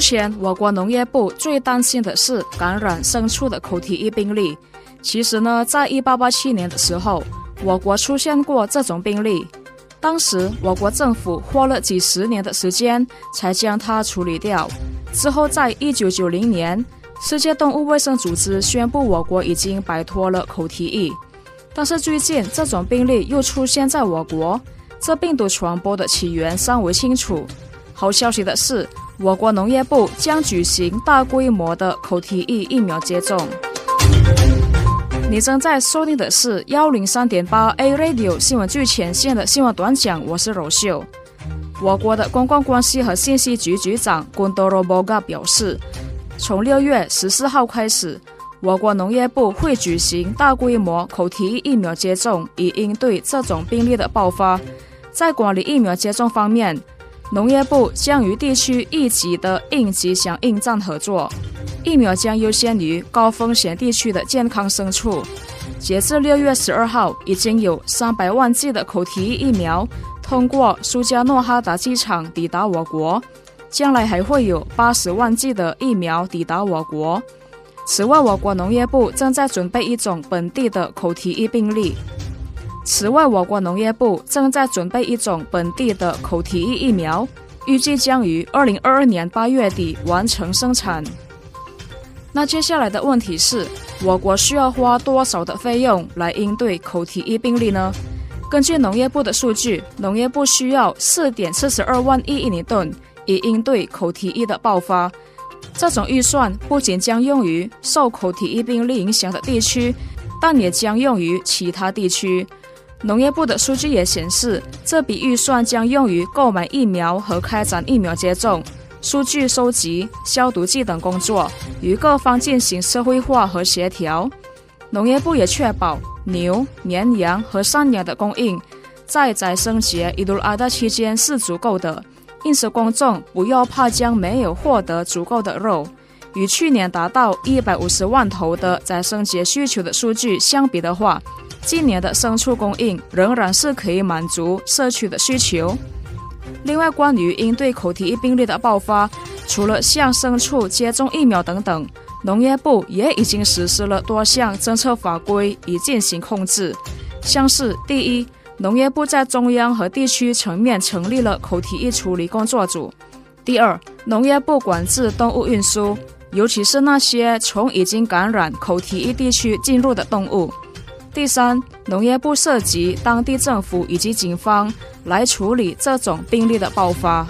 目前，我国农业部最担心的是感染牲畜的口蹄疫病例。其实呢，在一八八七年的时候，我国出现过这种病例。当时，我国政府花了几十年的时间才将它处理掉。之后，在一九九零年，世界动物卫生组织宣布我国已经摆脱了口蹄疫。但是最近，这种病例又出现在我国，这病毒传播的起源尚未清楚。好消息的是。我国农业部将举行大规模的口蹄疫疫苗接种。你正在收听的是幺零三点八 A Radio 新闻最前线的新闻短讲，我是柔秀。我国的公共关系和信息局局长 Gundoro Boga 表示，从六月十四号开始，我国农业部会举行大规模口蹄疫疫苗接种，以应对这种病例的爆发。在管理疫苗接种方面，农业部将与地区一级的应急响应站合作，疫苗将优先于高风险地区的健康牲畜。截至六月十二号，已经有三百万剂的口蹄疫疫苗通过苏加诺哈达机场抵达我国，将来还会有八十万剂的疫苗抵达我国。此外，我国农业部正在准备一种本地的口蹄疫病例。此外，我国农业部正在准备一种本地的口蹄疫疫苗，预计将于二零二二年八月底完成生产。那接下来的问题是，我国需要花多少的费用来应对口蹄疫病例呢？根据农业部的数据，农业部需要四点四十二万亿印尼盾以应对口蹄疫的爆发。这种预算不仅将用于受口蹄疫病例影响的地区，但也将用于其他地区。农业部的数据也显示，这笔预算将用于购买疫苗和开展疫苗接种、数据收集、消毒剂等工作，与各方进行社会化和协调。农业部也确保牛、绵羊和山羊的供应在宰牲节伊杜阿达期间是足够的，因此公众不要怕将没有获得足够的肉。与去年达到一百五十万头的宰牲节需求的数据相比的话，今年的牲畜供应仍然是可以满足社区的需求。另外，关于应对口蹄疫病例的爆发，除了向牲畜接种疫苗等等，农业部也已经实施了多项政策法规以进行控制。像是第一，农业部在中央和地区层面成立了口蹄疫处理工作组；第二，农业部管制动物运输，尤其是那些从已经感染口蹄疫地区进入的动物。第三，农业部涉及当地政府以及警方来处理这种病例的爆发。